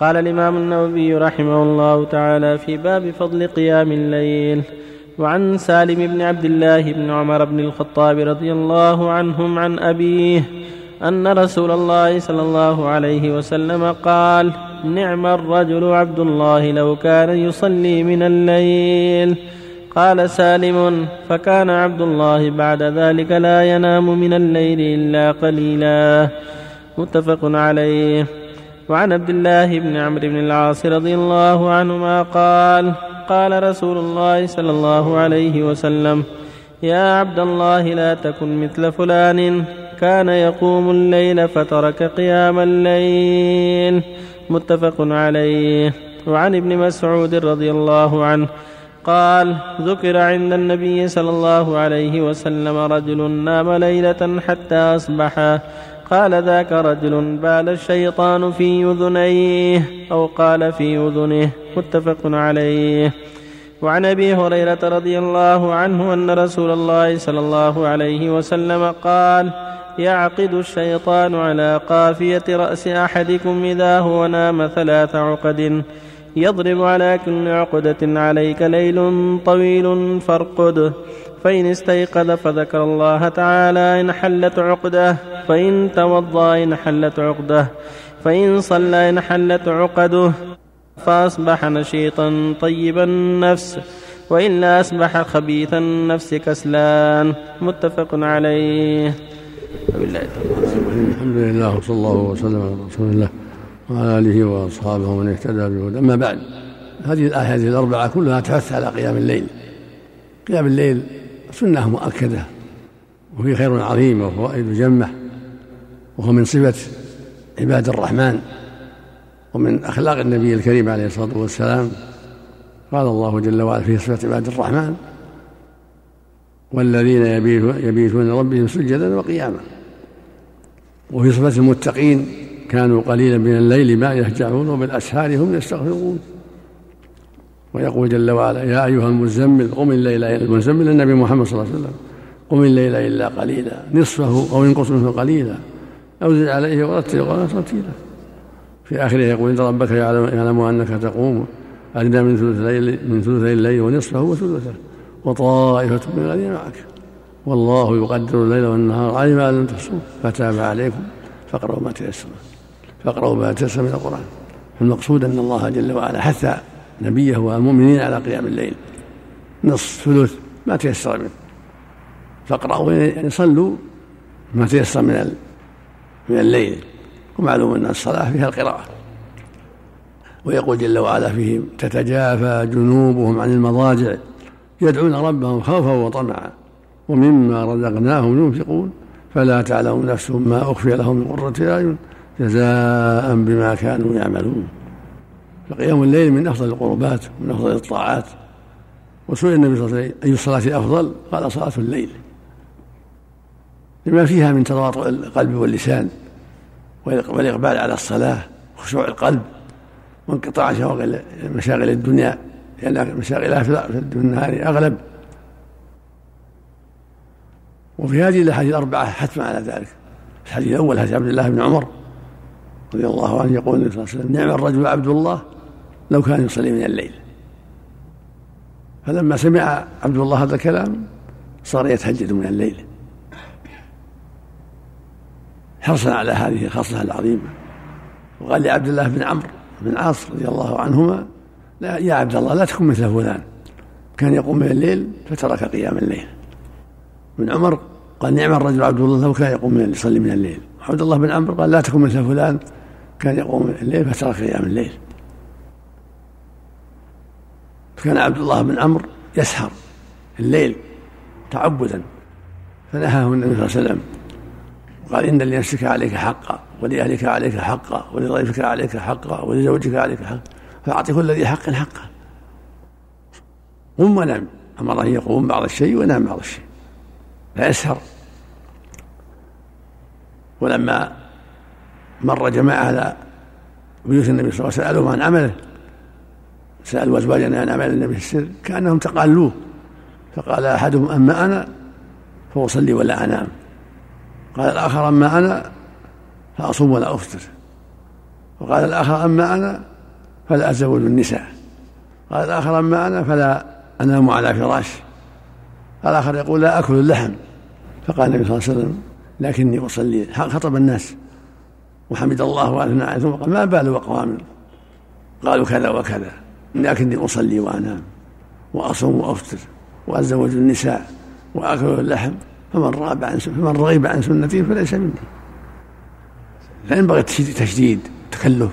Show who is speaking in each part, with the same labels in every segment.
Speaker 1: قال الإمام النووي رحمه الله تعالى في باب فضل قيام الليل وعن سالم بن عبد الله بن عمر بن الخطاب رضي الله عنهم عن أبيه أن رسول الله صلى الله عليه وسلم قال نعم الرجل عبد الله لو كان يصلي من الليل قال سالم فكان عبد الله بعد ذلك لا ينام من الليل إلا قليلا متفق عليه. وعن عبد الله بن عمرو بن العاص رضي الله عنهما قال قال رسول الله صلى الله عليه وسلم يا عبد الله لا تكن مثل فلان كان يقوم الليل فترك قيام الليل. متفق عليه. وعن ابن مسعود رضي الله عنه قال ذكر عند النبي صلى الله عليه وسلم رجل نام ليلة حتى أصبح قال ذاك رجل بال الشيطان في أذنيه أو قال في أذنه متفق عليه. وعن أبي هريرة رضي الله عنه أن رسول الله صلى الله عليه وسلم قال يعقد الشيطان على قافية رأس أحدكم إذا هو نام ثلاث عقد. يضرب على كل عقدة عليك ليل طويل فارقد. فإن استيقظ فذكر الله تعالى إن حلت عقدة. فإن توضأ إن حلت عقدة. فإن صلى إن حلت عقده. فأصبح نشيطا طيب النفس. وإلا أصبح خبيث النفس كسلان. متفق عليه.
Speaker 2: الحمد لله وصلى الله وسلم على رسول الله. وعلى آله وأصحابه ومن اهتدى بهدى أما بعد هذه الآيات الأربعة كلها تحث على قيام الليل. قيام الليل سنة مؤكدة وفي خير عظيم وفوائد جمة وهو من صفة عباد الرحمن ومن أخلاق النبي الكريم عليه الصلاة والسلام. قال الله جل وعلا في صفة عباد الرحمن والذين يبيتون ربهم سجدا وقياما. وفي صفة المتقين كانوا قليلا من الليل ما يهجعون وبالأسحار هم يستغفرون. ويقول جل وعلا يا أيها المزمل قم الليل المزمل النبي محمد صلى الله عليه وسلم قم الليل إلا قليلا نصفه أو انقص منه قليلا أو زد عليه ورتل القرآن ترتيلا في آخره يقول إن ربك يعلم, أنك تقوم أدنى من ثلث الليل من ثلثي الليل ونصفه وثلثه وطائفة من الذين معك. والله يقدر الليل والنهار علم أن لم تحصوه فتاب عليكم فاقرأوا ما تيسر. فاقرأوا ما تيسر من القرآن. المقصود أن الله جل وعلا حث نبيه والمؤمنين على قيام الليل. نصف ثلث ما تيسر منه. فاقرأوا يعني صلوا ما تيسر من من الليل. ومعلوم أن الصلاة فيها القراءة. ويقول جل وعلا فيهم تتجافى جنوبهم عن المضاجع يدعون ربهم خوفا وطمعا. ومما رزقناهم ينفقون. فلا تعلم نفس ما أخفي لهم من قرة أعين جزاء بما كانوا يعملون. فقيام الليل من أفضل القربات ومن أفضل الطاعات. وسئل النبي صلى الله عليه وسلم أي الصلاة أفضل؟ قال صلاة الليل. لما فيها من تواطؤ القلب واللسان والإقبال على الصلاة وخشوع القلب وانقطاع شواغل مشاغل الدنيا لأن مشاغلها في النهار أغلب. وفي هذه الأحاديث الأربعة حتما على ذلك. الحديث الأول حديث عبد الله بن عمر رضي الله عنه يقول النبي صلى الله عليه وسلم نعم الرجل عبد الله لو كان يصلي من الليل. فلما سمع عبد الله هذا الكلام صار يتهجد من الليل. حرصا على هذه الخصلة العظيمة. وقال لعبد الله بن عمرو بن عاص رضي الله عنهما لا يا عبد الله لا تكن مثل فلان. كان يقوم من الليل فترك قيام الليل. ابن عمر قال نعم الرجل عبد الله لو كان يقوم من يصلي من الليل. عبد الله بن عمرو قال لا تكن مثل فلان. كان يقوم الليل فترك قيام الليل. كان عبد الله بن عمرو يسهر الليل تعبدا فنهاه النبي صلى الله عليه وسلم قال إن لنفسك عليك حقا ولأهلك عليك حقا ولضيفك عليك حقا ولزوجك عليك حقا فأعط كل ذي حق حقه. قم ونام أمره يقوم بعض الشيء وينام بعض الشيء لا يسهر ولما مر جماعة على بيوت النبي صلى الله عليه وسلم عن عمله سألوا أزواجنا عن عمل النبي في السر كأنهم تقالوه فقال أحدهم أما أنا فأصلي ولا أنام قال الآخر أما أنا فأصوم ولا أفطر. وقال الآخر أما أنا فلا أتزوج النساء. قال الآخر أما أنا فلا أنام على فراش. الآخر يقول لا أكل اللحم. فقال النبي صلى الله عليه وسلم لكني أصلي خطب الناس. وحمد الله وأثنى عليه ثم قال ما بال أقوام قالوا كذا وكذا لكني أصلي وأنام وأصوم وأفطر وأتزوج النساء وآكل اللحم فمن رغب عن فمن رغب عن سنتي فليس مني. فينبغي تشديد تكلف.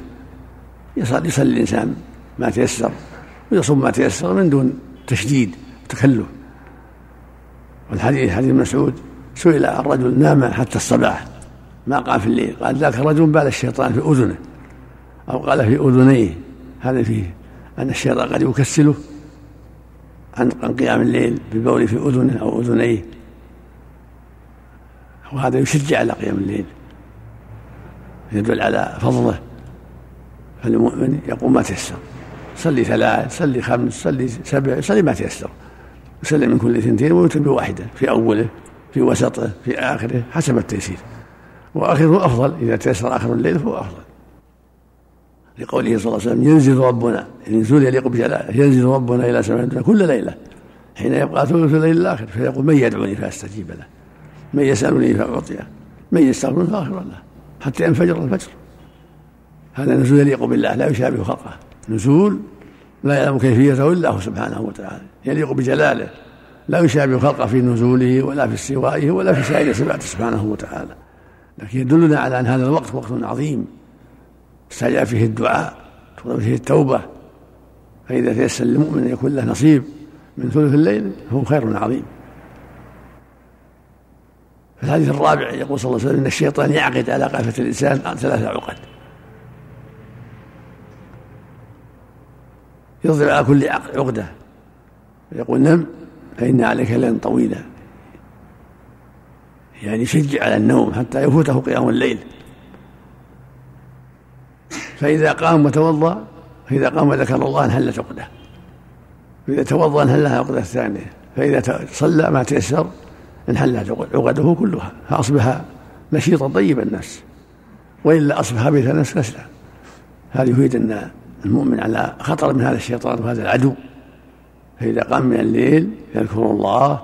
Speaker 2: يصلي الإنسان ما تيسر ويصوم ما تيسر من دون تشديد وتكلف والحديث حديث مسعود سئل الرجل نام حتى الصباح ما قام في الليل. قال ذاك الرجل بال الشيطان في أذنه. أو قال في أذنيه. هذا فيه أن الشيطان قد يكسله عن قيام الليل بالبول في أذنه أو أذنيه. وهذا يشجع على قيام الليل. يدل على فضله. فالمؤمن يقوم ما تيسر. صلي ثلاث صلي خمس صلي سبع صلي ما تيسر. يسلم من كل اثنتين ويتم بواحده في أوله في وسطه في آخره حسب التيسير. وآخره أفضل. إذا تيسر آخر الليل فهو أفضل. لقوله صلى الله عليه وسلم ينزل ربنا. النزول يليق بجلاله. ينزل ربنا إلى سماء الدنيا. كل ليلة. حين يبقى ثلث الليل الآخر. فيقول من يدعوني فأستجيب له. من يسألني فأعطيه. من يستغفرني فأغفر له. حتى ينفجر الفجر. هذا نزول يليق بالله لا يشابه خلقه نزول لا يعلم كيفيته إلا هو سبحانه وتعالى. يليق بجلاله. لا يشابه خلقه في نزوله ولا في استوائه ولا في سائر صفاته سبحانه وتعالى. لكن يدلنا على أن هذا الوقت وقت عظيم. استجاب فيه الدعاء تطلب فيه التوبة. فإذا تيسر للمؤمن أن يكون له نصيب من ثلث الليل فهو خير عظيم. في الحديث الرابع يقول صلى الله عليه وسلم إن الشيطان يعقد على قافه الإنسان ثلاث عقد. يضرب على كل عقدة. يقول نم فإن عليك ليلا طويلا. يعني يشجع على النوم حتى يفوته قيام الليل. فإذا قام وتوضأ فإذا قام وذكر الله انحلت عقدة. فإذا توضأ انحلها عقدة الثانية فإذا صلى ما تيسر انحلت عقده كلها. فأصبح نشيطا طيب النفس وإلا أصبح بيت النفس كسلا هذا يفيد أن المؤمن على خطر من هذا الشيطان وهذا العدو. فإذا قام من الليل يذكر الله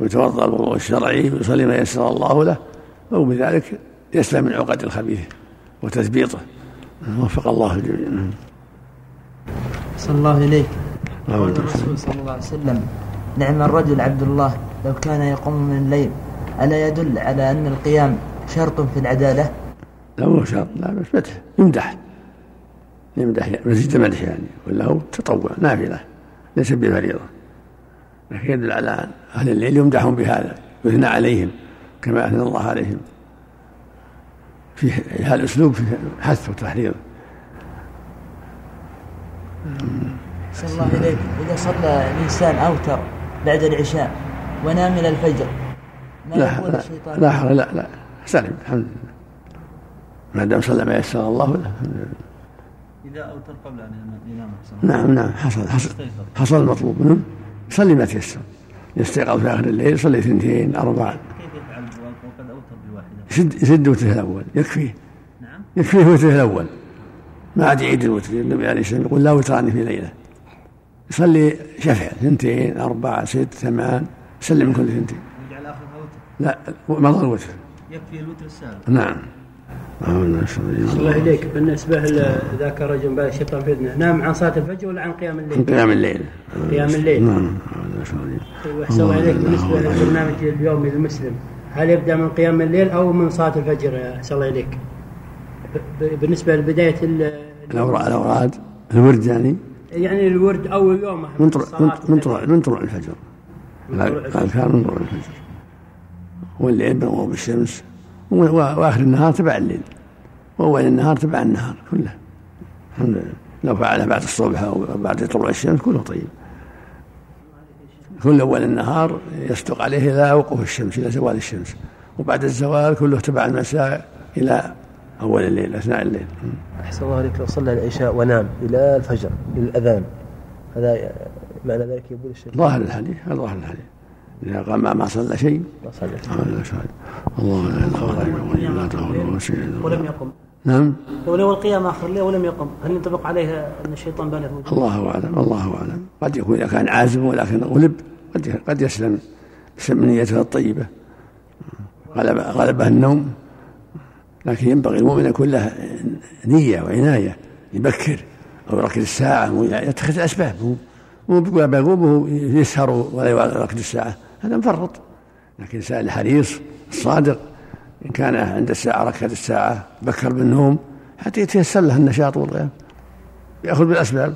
Speaker 2: ويتوضأ الوضوء الشرعي ويصلي ما يسر الله له أو بذلك يسلم من عقد الخبيث وتثبيطه. وفق الله الجميع.
Speaker 3: صلى الله إليك قول الرسول صلى الله عليه وسلم نعم الرجل عبد الله لو كان يقوم من الليل ألا يدل على أن القيام شرط في العدالة؟
Speaker 2: لا مو شرط. لا بس مدح. يمدح. يمدح مزيد مدح يعني. ولا هو تطوع نافلة. ليس بفريضة. لكن يدل على أهل الليل يمدحون بهذا يثنى عليهم كما أثنى الله عليهم. في هذا الأسلوب فيه حث وتحريض.
Speaker 3: صلى الله إليك إذا صلى الإنسان أوتر بعد العشاء ونام إلى الفجر
Speaker 2: ما لا لا الشيطان؟ لا لا لا سلم الحمد لله. ما دام صلى ما يسر الله له إذا أوتر قبل أن ينام نعم نعم حصل حصل حصل المطلوب. منه يصلي ما تيسر. يستيقظ في آخر الليل يصلي اثنتين بواحدة يسد يسد وتره الأول يكفيه. نعم. يكفيه وتره الأول. ما عاد يعيد الوتر النبي عليه الصلاة والسلام يقول لا وتران في ليلة. يصلي شفع اثنتين أربعة ست ثمان. يسلم من كل اثنتين. لا مضى الوتر يكفي الوتر السابق. نعم.
Speaker 4: الله إليك. بالنسبة لذاك الرجل بال الشيطان في إذنه نام عن صلاة الفجر ولا عن قيام الليل؟ عن
Speaker 2: قيام الليل.
Speaker 4: قيام الليل. نعم وأحسن الله إليك. بالنسبة للبرنامج اليومي للمسلم هل يبدأ من قيام الليل أو من صلاة الفجر؟ أحسن الله إليك؟ بالنسبة لبداية
Speaker 2: الأوراد الورد يعني؟
Speaker 4: يعني الورد أول يوم.
Speaker 2: من طلوع من طلوع من طلوع الفجر. الأذكار من طلوع الفجر. والليل من غروب الشمس. وآخر النهار تبع الليل. وأول النهار تبع النهار كله. الحمد لله. لو فعله بعد الصبح أو بعد طلوع الشمس كله طيب. كل أول النهار يصدق عليه إلى وقوف الشمس إلى زوال الشمس. وبعد الزوال كله تبع المساء إلى أول الليل أثناء الليل.
Speaker 5: أحسن الله عليك. لو صلى العشاء ونام إلى الفجر للأذان هذا معنى ذلك يقول الشيخ
Speaker 2: ظاهر الحديث ظاهر الحديث. إذا قام ما صلى شيء ما صلى الله لا إله إلا الله
Speaker 4: ولم يقم.
Speaker 2: نعم؟
Speaker 4: لو نوى القيام آخر الليل ولم يقم. هل ينطبق عليه أن الشيطان بلغ؟
Speaker 2: الله أعلم الله أعلم. قد يكون إذا كان عازم ولكن غلب قد قد يسلم. بسبب نيته الطيبة. غلب غلبه النوم. لكن ينبغي المؤمن يكون له نية وعناية يبكر أو يركز الساعة يتخذ الأسباب. مو بيقول بيقوم وهو يسهر ولا يركز الساعة. هذا مفرط. لكن الإنسان الحريص الصادق إن كان عند الساعة ركعة الساعة بكر بالنوم حتى يتيسر له النشاط والقيام يأخذ بالأسباب.